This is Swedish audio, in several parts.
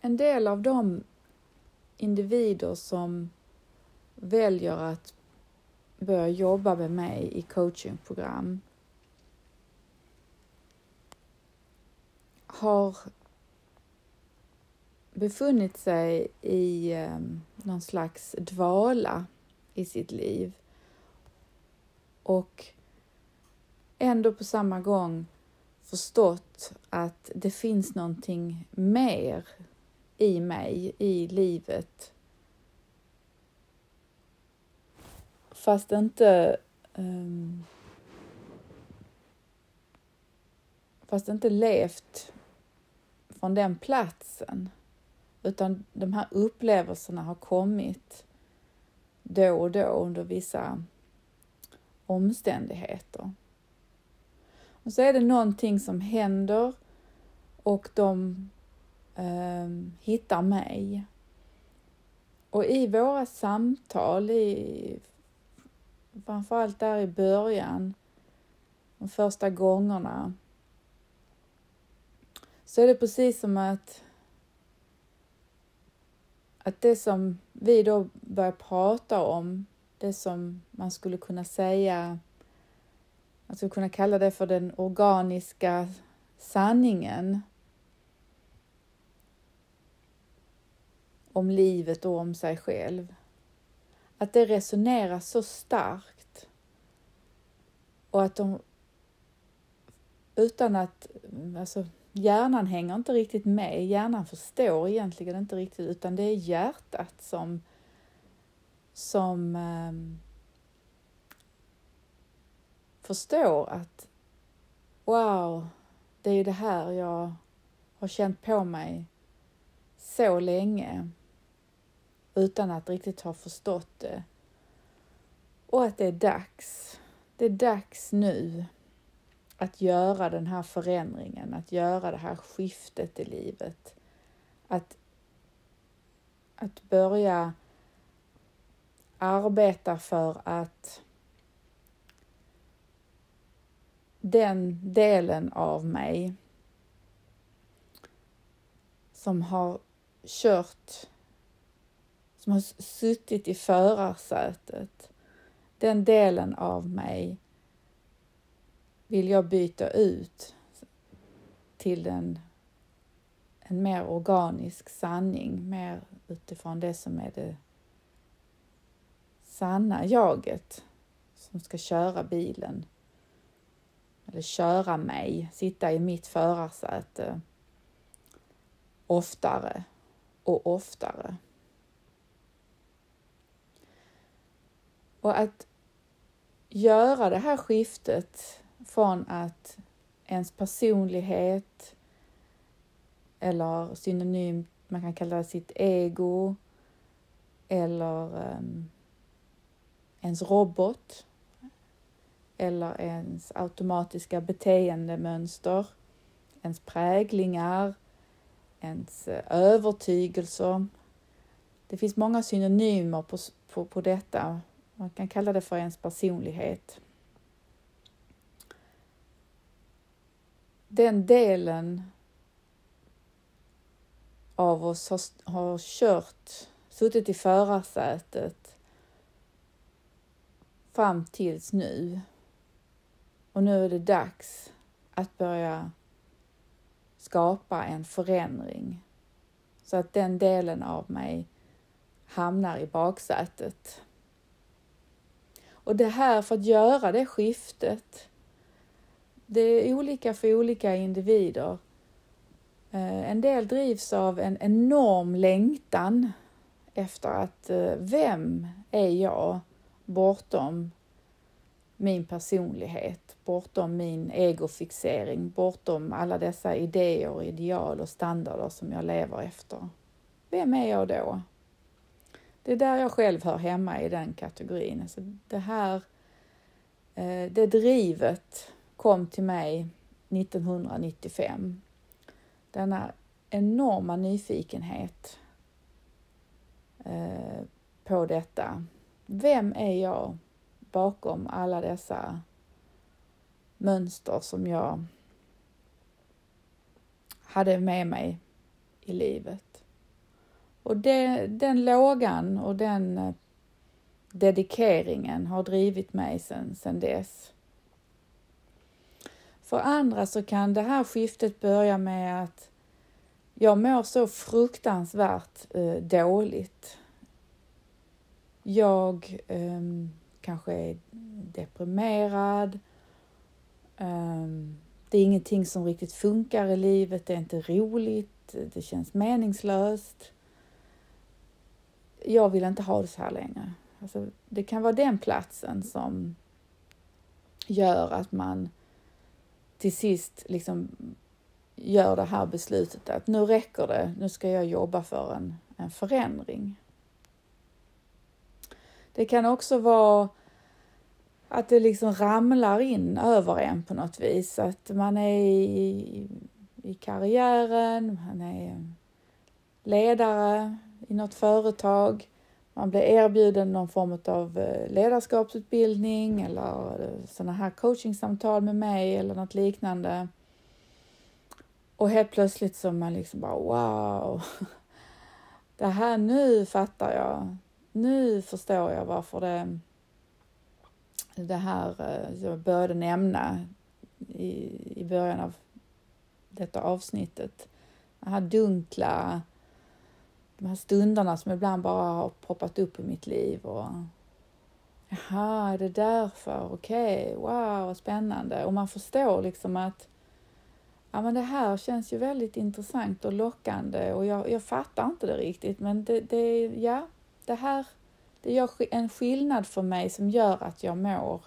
en del av de individer som väljer att börja jobba med mig i coachingprogram har befunnit sig i ehm, någon slags dvala i sitt liv. Och ändå på samma gång förstått att det finns någonting mer i mig, i livet. Fast inte um, fast inte levt från den platsen. Utan de här upplevelserna har kommit då och då under vissa omständigheter. Och så är det någonting som händer och de eh, hittar mig. Och i våra samtal, i, framförallt där i början, de första gångerna, så är det precis som att att det som vi då börjar prata om, det som man skulle kunna säga, man skulle kunna kalla det för den organiska sanningen om livet och om sig själv. Att det resonerar så starkt och att de utan att, alltså hjärnan hänger inte riktigt med. Hjärnan förstår egentligen inte riktigt utan det är hjärtat som, som um, förstår att wow, det är ju det här jag har känt på mig så länge utan att riktigt ha förstått det. Och att det är dags. Det är dags nu att göra den här förändringen, att göra det här skiftet i livet. Att, att börja arbeta för att den delen av mig som har kört, som har suttit i förarsätet, den delen av mig vill jag byta ut till en, en mer organisk sanning, mer utifrån det som är det sanna jaget som ska köra bilen eller köra mig, sitta i mitt förarsäte oftare och oftare. Och att göra det här skiftet från att ens personlighet eller synonymt, man kan kalla det sitt ego eller um, ens robot eller ens automatiska beteendemönster, ens präglingar, ens eh, övertygelser. Det finns många synonymer på, på, på detta. Man kan kalla det för ens personlighet. den delen av oss har, har kört, suttit i förarsätet fram tills nu. Och nu är det dags att börja skapa en förändring så att den delen av mig hamnar i baksätet. Och det här, för att göra det skiftet, det är olika för olika individer. Eh, en del drivs av en enorm längtan efter att eh, vem är jag bortom min personlighet, bortom min egofixering, bortom alla dessa idéer, ideal och standarder som jag lever efter. Vem är jag då? Det är där jag själv hör hemma i den kategorin. Alltså det här, eh, det drivet kom till mig 1995. Denna enorma nyfikenhet eh, på detta. Vem är jag bakom alla dessa mönster som jag hade med mig i livet? Och det, den lågan och den eh, dedikeringen har drivit mig sedan sen dess. För andra så kan det här skiftet börja med att jag mår så fruktansvärt eh, dåligt. Jag eh, kanske är deprimerad. Eh, det är ingenting som riktigt funkar i livet, det är inte roligt, det känns meningslöst. Jag vill inte ha det så här längre. Alltså, det kan vara den platsen som gör att man till sist liksom gör det här beslutet att nu räcker det, nu ska jag jobba för en, en förändring. Det kan också vara att det liksom ramlar in över en på något vis, att man är i, i karriären, man är ledare i något företag, man blir erbjuden någon form av eh, ledarskapsutbildning eller eh, sådana här coachingsamtal med mig eller något liknande. Och helt plötsligt så man liksom bara wow. Det här nu fattar jag. Nu förstår jag varför det, det här eh, jag började nämna i, i början av detta avsnittet. Det här dunkla de här stunderna som ibland bara har poppat upp i mitt liv och jaha, är det därför? Okej, okay, wow, vad spännande. Och man förstår liksom att ja, men det här känns ju väldigt intressant och lockande och jag, jag fattar inte det riktigt, men det, det, ja, det här det gör en skillnad för mig som gör att jag mår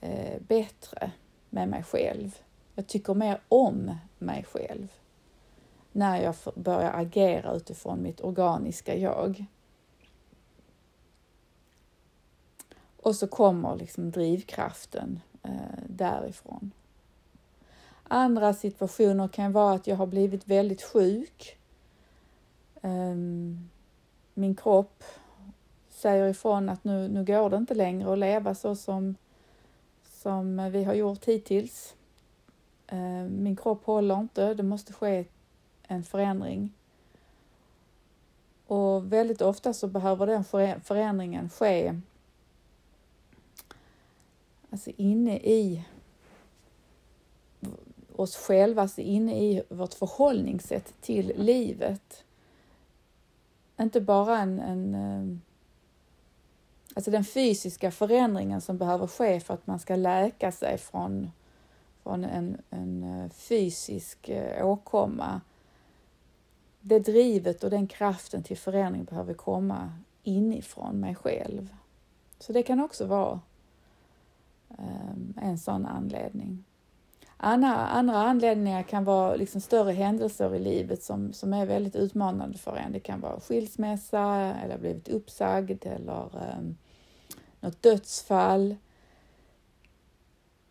eh, bättre med mig själv. Jag tycker mer om mig själv när jag börjar agera utifrån mitt organiska jag. Och så kommer liksom drivkraften eh, därifrån. Andra situationer kan vara att jag har blivit väldigt sjuk. Eh, min kropp säger ifrån att nu, nu går det inte längre att leva så som, som vi har gjort hittills. Ehm, min kropp håller inte, det måste ske en förändring. Och väldigt ofta så behöver den förändringen ske alltså inne i oss själva, alltså inne i vårt förhållningssätt till livet. Inte bara en, en eh, alltså den fysiska förändringen som behöver ske för att man ska läka sig från, från en, en eh, fysisk eh, åkomma det drivet och den kraften till förändring behöver komma inifrån mig själv. Så det kan också vara ehm, en sån anledning. Andra, andra anledningar kan vara liksom större händelser i livet som, som är väldigt utmanande för en. Det kan vara skilsmässa eller blivit uppsagd eller um, något dödsfall.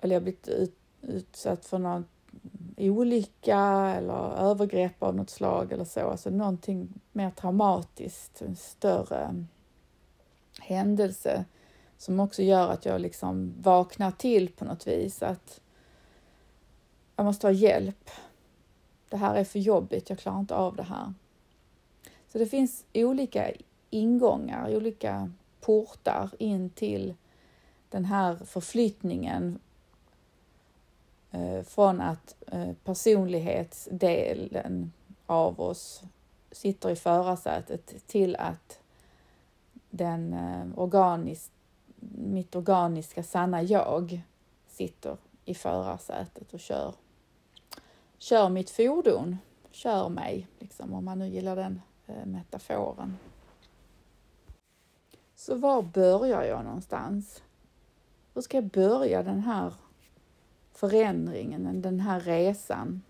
Eller jag blivit ut, utsatt för något olycka eller övergrepp av något slag eller så, alltså någonting mer traumatiskt, en större händelse som också gör att jag liksom vaknar till på något vis att jag måste ha hjälp. Det här är för jobbigt, jag klarar inte av det här. Så det finns olika ingångar, olika portar in till den här förflyttningen Eh, från att eh, personlighetsdelen av oss sitter i förarsätet till att den eh, organisk, mitt organiska sanna jag sitter i förarsätet och kör, kör mitt fordon, kör mig, liksom, om man nu gillar den metaforen. Så var börjar jag någonstans? Hur ska jag börja den här förändringen, den här resan.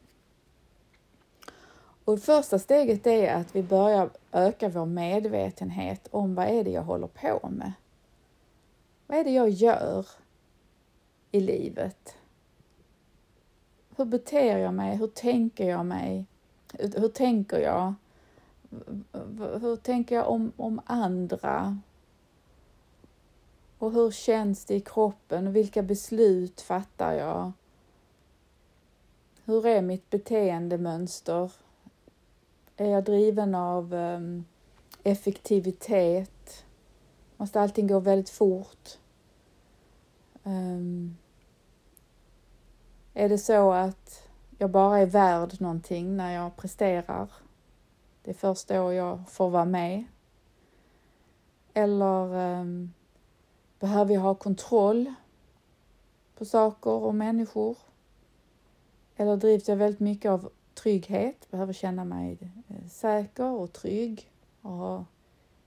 Och första steget är att vi börjar öka vår medvetenhet om vad är det jag håller på med? Vad är det jag gör i livet? Hur beter jag mig? Hur tänker jag mig? Hur tänker jag? Hur tänker jag om, om andra? Och hur känns det i kroppen? Vilka beslut fattar jag? Hur är mitt beteendemönster? är jag driven av um, effektivitet? Måste allting gå väldigt fort? Um, är det så att jag bara är värd någonting när jag presterar? Det är först då jag får vara med. Eller um, behöver jag ha kontroll på saker och människor? Eller drivs jag väldigt mycket av trygghet, behöver känna mig eh, säker och trygg och ha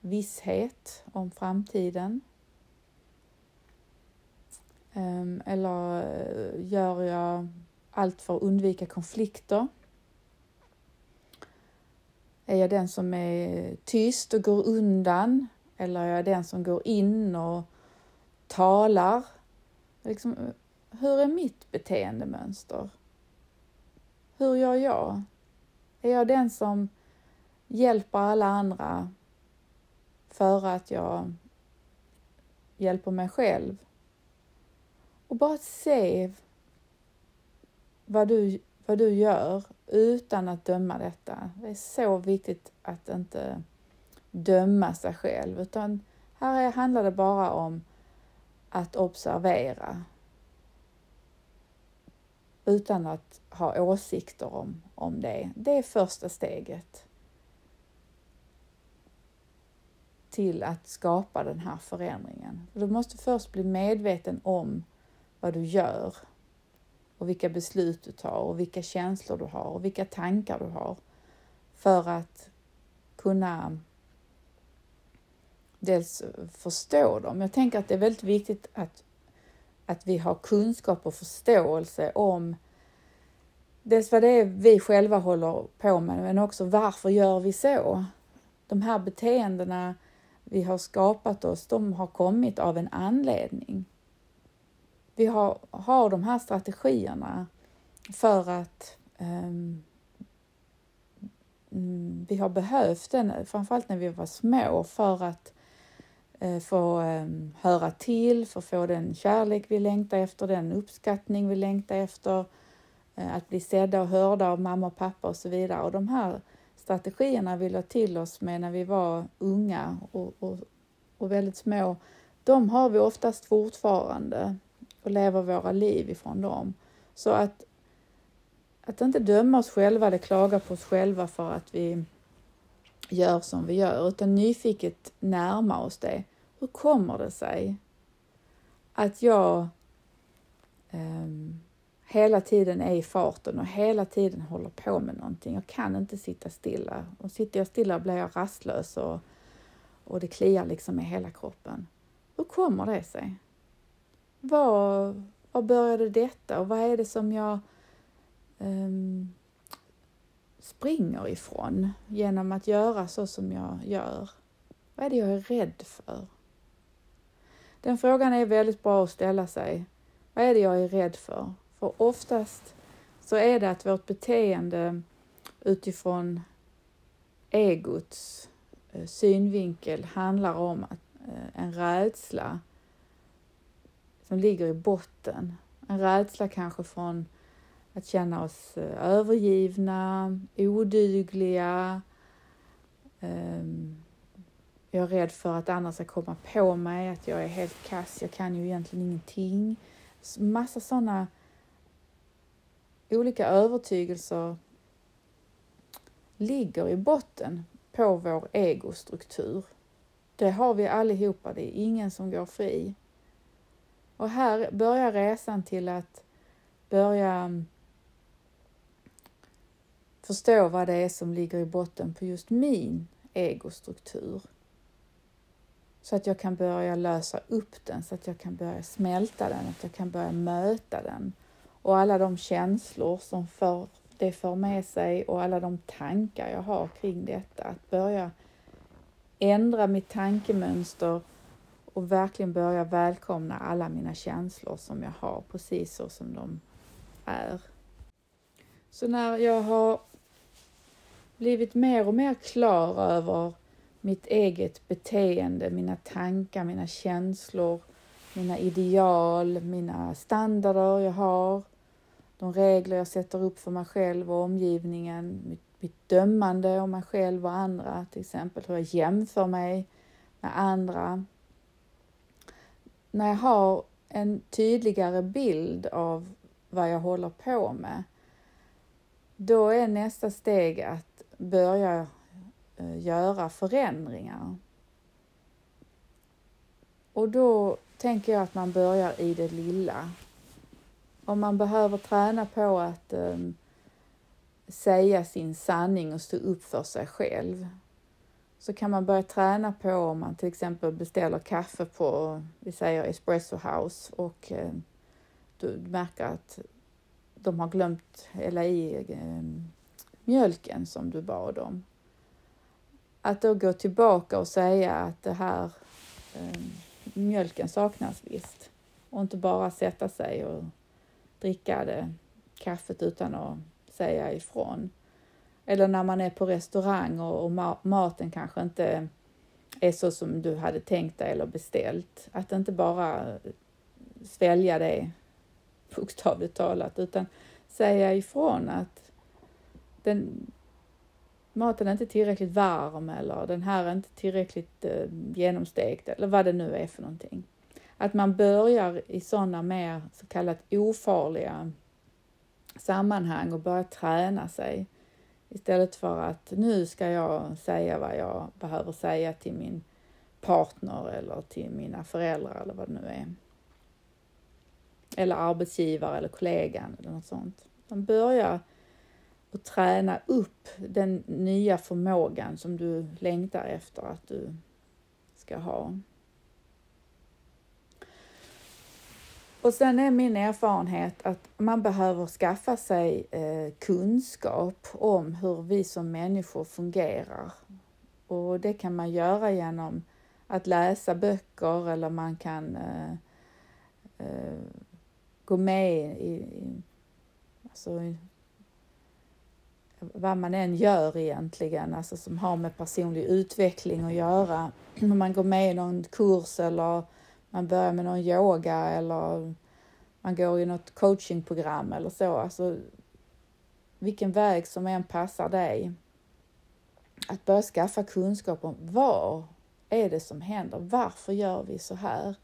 visshet om framtiden. Ehm, eller eh, gör jag allt för att undvika konflikter? Är jag den som är tyst och går undan? Eller är jag den som går in och talar? Liksom, hur är mitt beteendemönster? Hur gör jag? Är jag den som hjälper alla andra för att jag hjälper mig själv? Och bara se vad du, vad du gör utan att döma detta. Det är så viktigt att inte döma sig själv, utan här handlar det bara om att observera utan att ha åsikter om, om det. Det är första steget till att skapa den här förändringen. Du måste först bli medveten om vad du gör och vilka beslut du tar och vilka känslor du har och vilka tankar du har för att kunna dels förstå dem. Jag tänker att det är väldigt viktigt att att vi har kunskap och förståelse om dels vad det är vi själva håller på med, men också varför gör vi så? De här beteendena vi har skapat oss, de har kommit av en anledning. Vi har, har de här strategierna för att um, vi har behövt den, framförallt när vi var små, för att Eh, få ehm, höra till, få få den kärlek vi längtar efter, den uppskattning vi längtar efter, eh, att bli sedda och hörda av mamma och pappa och så vidare. Och de här strategierna vi lade till oss med när vi var unga och, och, och väldigt små, de har vi oftast fortfarande och lever våra liv ifrån dem. Så att, att inte döma oss själva eller klaga på oss själva för att vi gör som vi gör, utan nyfiket närma oss det. Hur kommer det sig att jag um, hela tiden är i farten och hela tiden håller på med någonting. Jag kan inte sitta stilla. Och sitter jag stilla blir jag rastlös och, och det kliar liksom i hela kroppen. Hur kommer det sig? Var, var började detta och vad är det som jag um, springer ifrån genom att göra så som jag gör? Vad är det jag är rädd för? Den frågan är väldigt bra att ställa sig. Vad är det jag är rädd för? För oftast så är det att vårt beteende utifrån egots eh, synvinkel handlar om eh, en rädsla som ligger i botten. En rädsla kanske från att känna oss eh, övergivna, odugliga, ehm, jag är rädd för att andra ska komma på mig, att jag är helt kass, jag kan ju egentligen ingenting. Massa sådana olika övertygelser ligger i botten på vår egostruktur. Det har vi allihopa, det är ingen som går fri. Och här börjar resan till att börja mm, förstå vad det är som ligger i botten på just min egostruktur. Så att jag kan börja lösa upp den, så att jag kan börja smälta den, att jag kan börja möta den. Och alla de känslor som för, det för med sig och alla de tankar jag har kring detta. Att börja ändra mitt tankemönster och verkligen börja välkomna alla mina känslor som jag har precis så som de är. Så när jag har blivit mer och mer klar över mitt eget beteende, mina tankar, mina känslor, mina ideal, mina standarder jag har, de regler jag sätter upp för mig själv och omgivningen, mitt mitt dömande om mig själv och andra, till exempel hur jag jämför mig med andra. När jag har en tydligare bild av vad jag håller på med, då är nästa steg att börja eh, göra förändringar. Och då tänker jag att man börjar i det lilla. Om man behöver träna på att um, säga sin sanning och stå upp för sig själv så kan man börja träna på om man till exempel beställer kaffe på, vi säger Espresso House och eh, du märker att de har glömt hälla i ehm, mjölken som du bad om. Att då gå tillbaka och säga att det här eh, mjölken saknas visst och inte bara sätta sig och dricka det kaffet utan att säga ifrån. Eller när man är på restaurang och, och ma maten kanske inte är så som du hade tänkt dig eller beställt. Att inte bara svälja det bokstavligt talat utan säga ifrån att den, maten är inte tillräckligt varm eller den här är inte tillräckligt eh, genomstekt eller vad det nu är för någonting. Att man börjar i sådana mer så kallat ofarliga sammanhang och börjar träna sig istället för att nu ska jag säga vad jag behöver säga till min partner eller till mina föräldrar eller vad det nu är. Eller arbetsgivare eller kollegan eller något sånt. Man börjar och träna upp den nya förmågan som du längtar efter att du ska ha. Och sen är min erfarenhet att man behöver skaffa sig eh, kunskap om hur vi som människor fungerar. Och det kan man göra genom att läsa böcker eller man kan eh, eh, gå med i, alltså, i vad man än gör egentligen, alltså som har med personlig utveckling att göra. Om man går med i någon kurs eller man börjar med någon yoga eller man går i något coachingprogram eller så. Alltså, vilken väg som än passar dig. Att börja skaffa kunskap om vad är det som händer? Varför gör vi så här?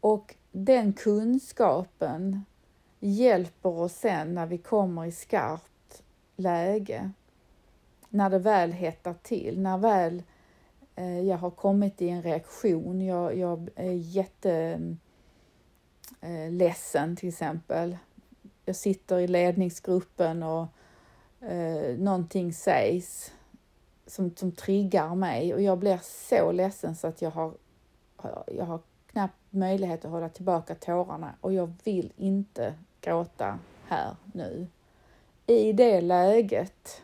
Och den kunskapen hjälper oss sen när vi kommer i skarpt läge. När det väl hettar till, när väl eh, jag har kommit i en reaktion, jag, jag är jätteledsen eh, till exempel. Jag sitter i ledningsgruppen och eh, någonting sägs som, som triggar mig och jag blir så ledsen så att jag har, jag har knappt möjlighet att hålla tillbaka tårarna och jag vill inte gråta här nu. I det läget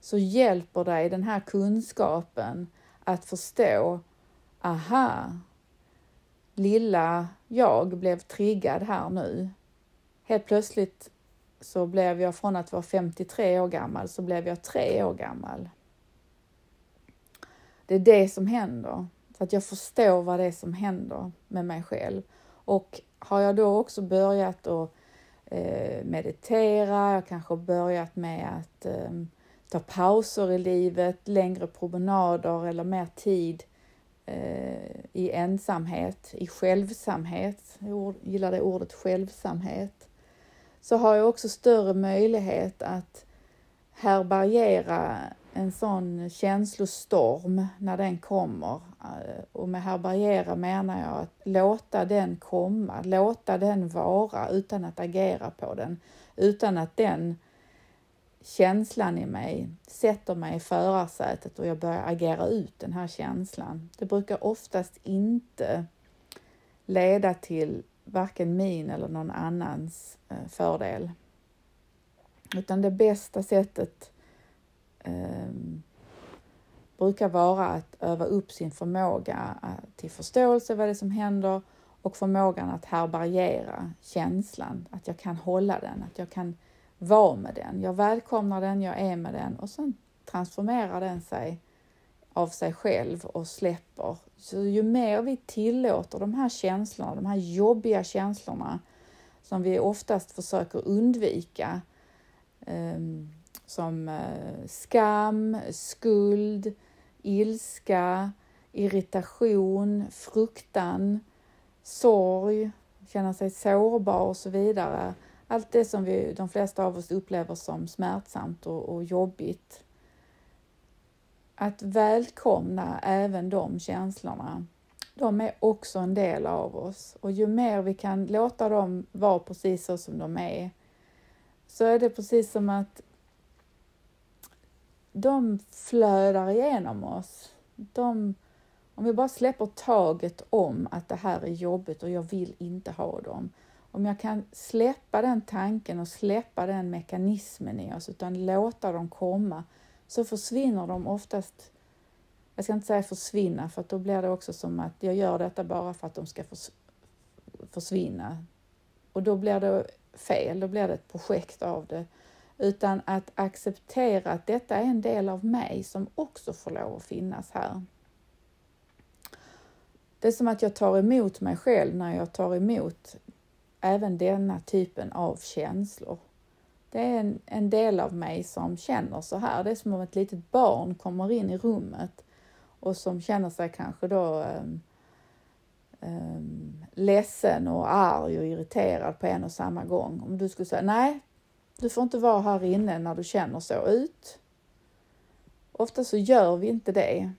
så hjälper dig den här kunskapen att förstå, aha, lilla jag blev triggad här nu. Helt plötsligt så blev jag från att vara 53 år gammal så blev jag tre år gammal. Det är det som händer, så att jag förstår vad det är som händer med mig själv. Och har jag då också börjat att eh, meditera, jag kanske börjat med att eh, ta pauser i livet, längre promenader eller mer tid eh, i ensamhet, i självsamhet. Jag gillar det ordet självsamhet. Så har jag också större möjlighet att härbärgera en sån känslostorm när den kommer. Eh, och med härbärgera menar jag att låta den komma, låta den vara utan att agera på den, utan att den känslan i mig sätter mig i förarsätet och jag börjar agera ut den här känslan. Det brukar oftast inte leda till varken min eller någon annans eh, fördel. Utan det bästa sättet eh, brukar vara att öva upp sin förmåga eh, till förståelse vad det är som händer och förmågan att härbärgera känslan, att jag kan hålla den, att jag kan vara med den. Jag välkomnar den, jag är med den och sen transformerar den sig av sig själv och släpper. Så ju mer vi tillåter de här känslorna, de här jobbiga känslorna som vi oftast försöker undvika. Um, som eh, skam, skuld, ilska, irritation, fruktan, sorg, känna sig sårbar och så vidare. Allt det som vi, de flesta av oss upplever som smärtsamt och, och jobbigt. Att välkomna även de känslorna. De är också en del av oss och ju mer vi kan låta dem vara precis så som de är så är det precis som att de flödar igenom oss. De, om vi bara släpper taget om att det här är jobbigt och jag vill inte ha dem. Om jag kan släppa den tanken och släppa den mekanismen i oss utan låta dem komma så försvinner de oftast jag ska inte säga försvinna för då blir det också som att jag gör detta bara för att de ska försvinna. Och då blir det fel, då blir det ett projekt av det utan att acceptera att detta är en del av mig som också får lov att finnas här. Det är som att jag tar emot mig själv när jag tar emot även denna typen av känslor. Det är en, en del av mig som känner så här. Det är som om ett litet barn kommer in i rummet och som känner sig kanske då um, um, ledsen och arg och irriterad på en och samma gång. Om du skulle säga nej, du får inte vara här inne när du känner så. Ut! Ofta så gör vi inte det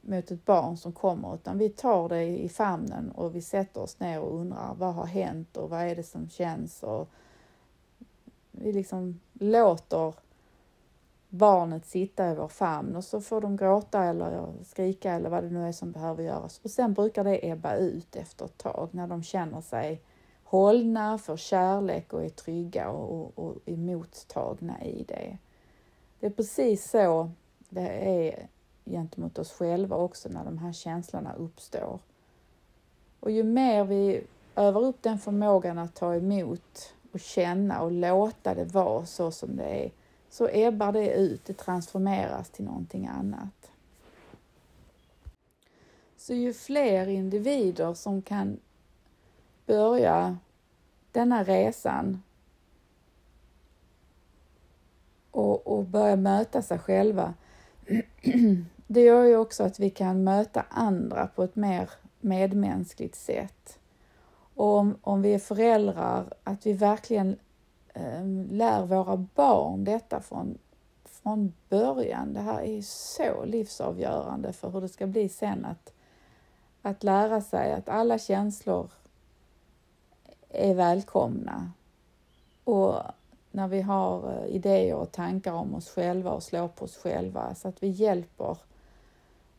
mot ett barn som kommer utan vi tar det i famnen och vi sätter oss ner och undrar vad har hänt och vad är det som känns och vi liksom låter barnet sitta i vår famn och så får de gråta eller skrika eller vad det nu är som behöver göras och sen brukar det ebba ut efter ett tag när de känner sig hållna, får kärlek och är trygga och, och, och är mottagna i det. Det är precis så det är gentemot oss själva också när de här känslorna uppstår. Och ju mer vi övar upp den förmågan att ta emot och känna och låta det vara så som det är, så ebbar det ut, det transformeras till någonting annat. Så ju fler individer som kan börja denna resan och, och börja möta sig själva, det gör ju också att vi kan möta andra på ett mer medmänskligt sätt. Och om, om vi är föräldrar, att vi verkligen eh, lär våra barn detta från, från början. Det här är ju så livsavgörande för hur det ska bli sen att, att lära sig att alla känslor är välkomna. Och när vi har eh, idéer och tankar om oss själva och slår på oss själva så att vi hjälper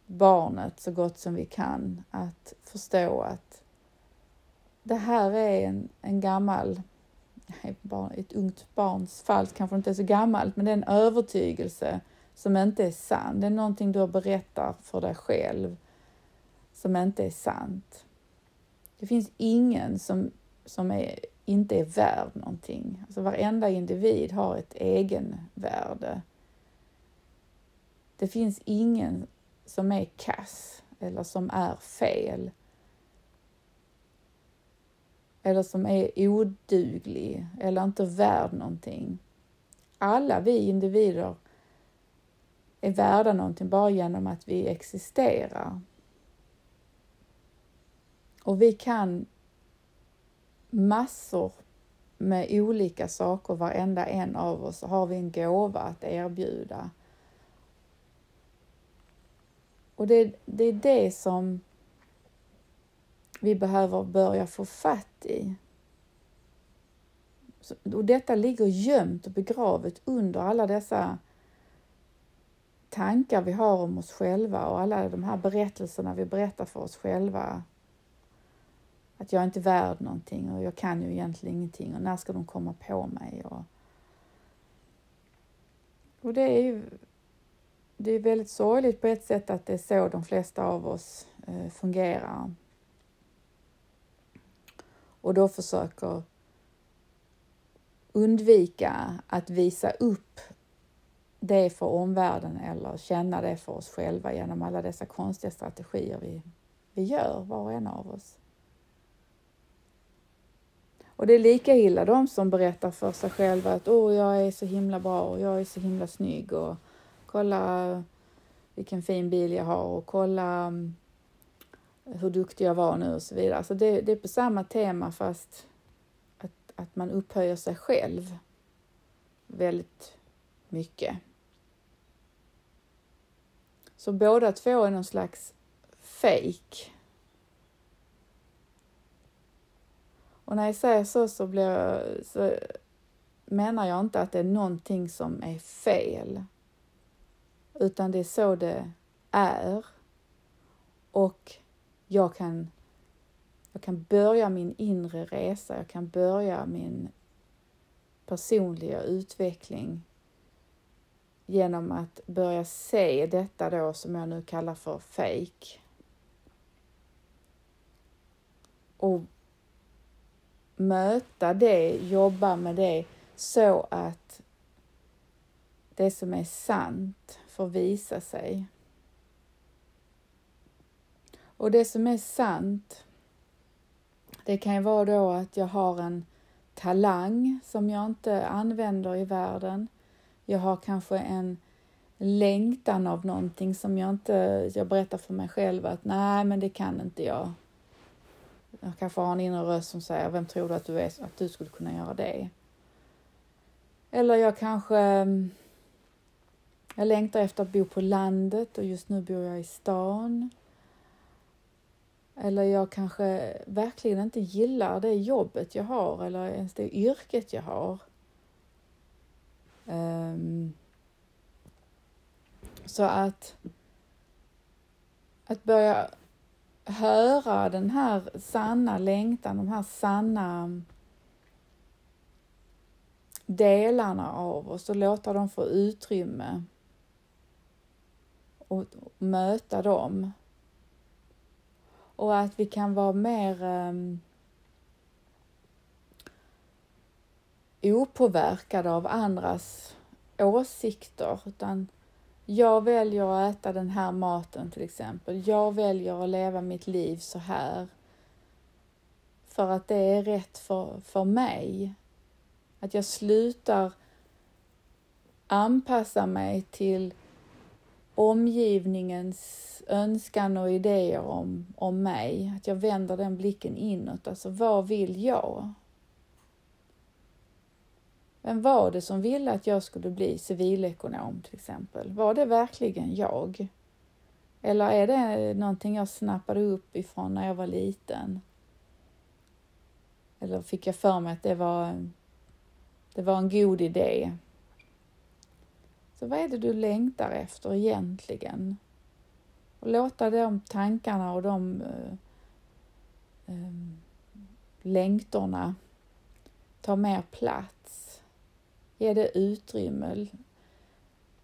barnet så gott som vi kan att förstå att det här är en, en gammal, ett ungt barns fall kanske inte är så gammalt, men det är en övertygelse som inte är sann. Det är någonting du berättar för dig själv som inte är sant. Det finns ingen som som är, inte är värd någonting. Alltså varenda individ har ett egenvärde. Det finns ingen som är kass eller som är fel. Eller som är oduglig eller inte värd någonting. Alla vi individer är värda någonting bara genom att vi existerar. Och vi kan massor med olika saker, varenda en av oss, har vi en gåva att erbjuda. Och det, det är det som vi behöver börja få fatt i. Och detta ligger gömt och begravet under alla dessa tankar vi har om oss själva och alla de här berättelserna vi berättar för oss själva att jag inte är värd någonting och jag kan ju egentligen ingenting och när ska de komma på mig? Och, och det är ju det är väldigt sorgligt på ett sätt att det är så de flesta av oss eh, fungerar. Och då försöker undvika att visa upp det för omvärlden eller känna det för oss själva genom alla dessa konstiga strategier vi, vi gör, var och en av oss. Och det är lika illa de som berättar för sig själva att åh, jag är så himla bra och jag är så himla snygg och kolla vilken fin bil jag har och kolla mm, hur duktig jag var nu och så vidare. Alltså det, det är på samma tema fast att, att man upphöjer sig själv väldigt mycket. Så båda två är någon slags fake. Och när jag säger så så, blir jag, så menar jag inte att det är någonting som är fel. Utan det är så det är. Och jag kan, jag kan börja min inre resa, jag kan börja min personliga utveckling genom att börja se detta då som jag nu kallar för fake. Och möta det, jobba med det så att det som är sant får visa sig. Och det som är sant, det kan ju vara då att jag har en talang som jag inte använder i världen. Jag har kanske en längtan av någonting som jag inte, jag berättar för mig själv att nej, men det kan inte jag. Jag kanske har en inre röst som säger, vem tror du att du är, att du skulle kunna göra det? Eller jag kanske, mm, jag längtar efter att bo på landet och just nu bor jag i stan. Eller jag kanske verkligen inte gillar det jobbet jag har eller ens det yrket jag har. Um, så att, att börja höra den här sanna längtan, de här sanna delarna av oss och låta dem få utrymme och möta dem. Och att vi kan vara mer um, opåverkade av andras åsikter utan jag väljer att äta den här maten till exempel. Jag väljer att leva mitt liv så här. För att det är rätt för, för mig. Att jag slutar anpassa mig till omgivningens önskan och idéer om, om mig, att jag vänder den blicken inåt. Alltså, vad vill jag? Vem var det som ville att jag skulle bli civilekonom till exempel? Var det verkligen jag? Eller är det någonting jag snappade upp ifrån när jag var liten? Eller fick jag för mig att det var, det var en god idé? Så vad är det du längtar efter egentligen? Och låta de tankarna och de uh, um, längtorna ta mer plats. Ge det utrymme.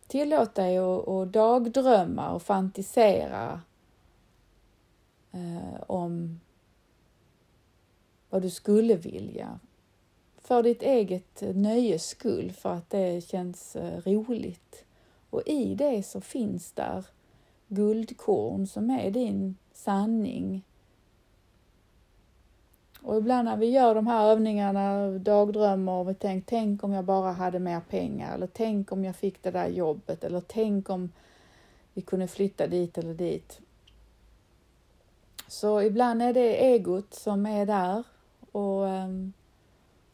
Tillåt dig att dagdrömma och fantisera eh, om vad du skulle vilja. För ditt eget nöjes skull, för att det känns eh, roligt. Och i det så finns där guldkorn som är din sanning. Och ibland när vi gör de här övningarna, dagdrömmar och vi tänker, tänk om jag bara hade mer pengar eller tänk om jag fick det där jobbet eller tänk om vi kunde flytta dit eller dit. Så ibland är det egot som är där och um,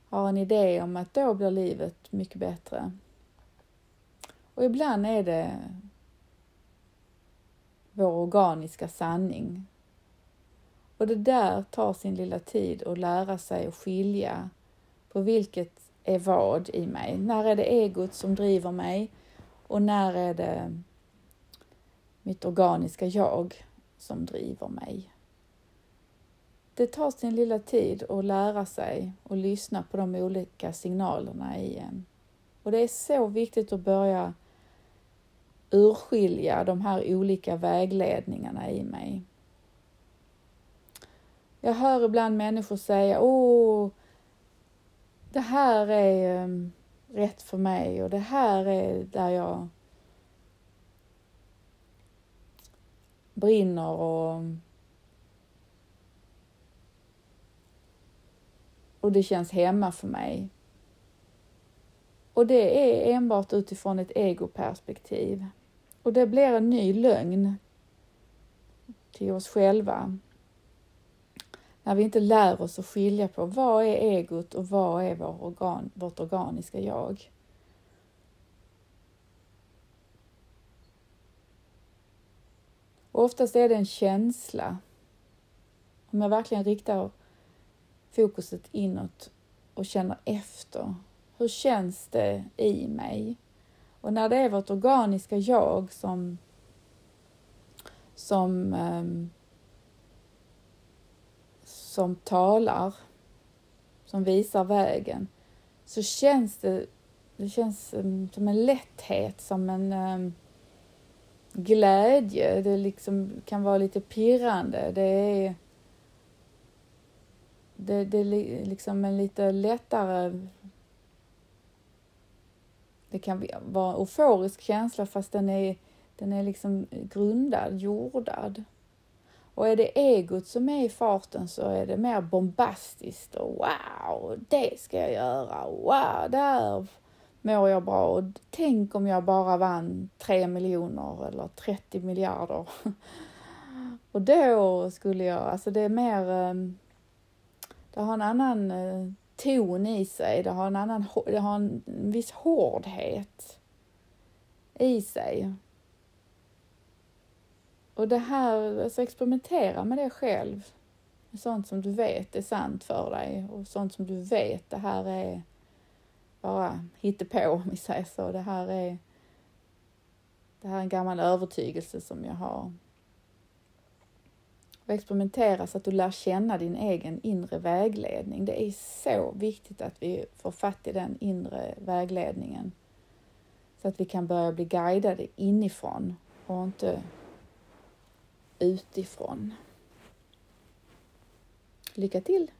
har en idé om att då blir livet mycket bättre. Och ibland är det vår organiska sanning. Och det där tar sin lilla tid att lära sig att skilja på vilket är vad i mig. När är det egot som driver mig och när är det mitt organiska jag som driver mig. Det tar sin lilla tid att lära sig och lyssna på de olika signalerna i en. Och det är så viktigt att börja urskilja de här olika vägledningarna i mig. Jag hör ibland människor säga, åh, det här är ehm, rätt för mig och det här är där jag brinner och och det känns hemma för mig. Och det är enbart utifrån ett egoperspektiv. Och det blir en ny lögn till oss själva. När vi inte lär oss att skilja på vad är egot och vad är vår organ, vårt organiska jag. Och oftast är det en känsla. Om jag verkligen riktar fokuset inåt och känner efter. Hur känns det i mig? Och när det är vårt organiska jag som, som, um, som talar, som visar vägen, så känns det, det känns mm, som en lätthet, som en um, glädje. Det liksom kan vara lite pirrande. Det är det, det är liksom en lite lättare det kan vara en euforisk känsla fast den är, den är liksom grundad, jordad. Och är det egot som är i farten så är det mer bombastiskt och wow, det ska jag göra, wow, där mår jag bra och tänk om jag bara vann 3 miljoner eller 30 miljarder. Och då skulle jag, alltså det är mer, ehm, det har en annan eh, ton i sig, det har en annan, det har en viss hårdhet i sig. Och det här, alltså experimentera med det själv. Sånt som du vet är sant för dig och sånt som du vet det här är bara hittepå om vi säger så. Det här är, det här är en gammal övertygelse som jag har. Och experimentera så att du lär känna din egen inre vägledning. Det är så viktigt att vi får fatt i den inre vägledningen. Så att vi kan börja bli guidade inifrån och inte utifrån. Lycka till!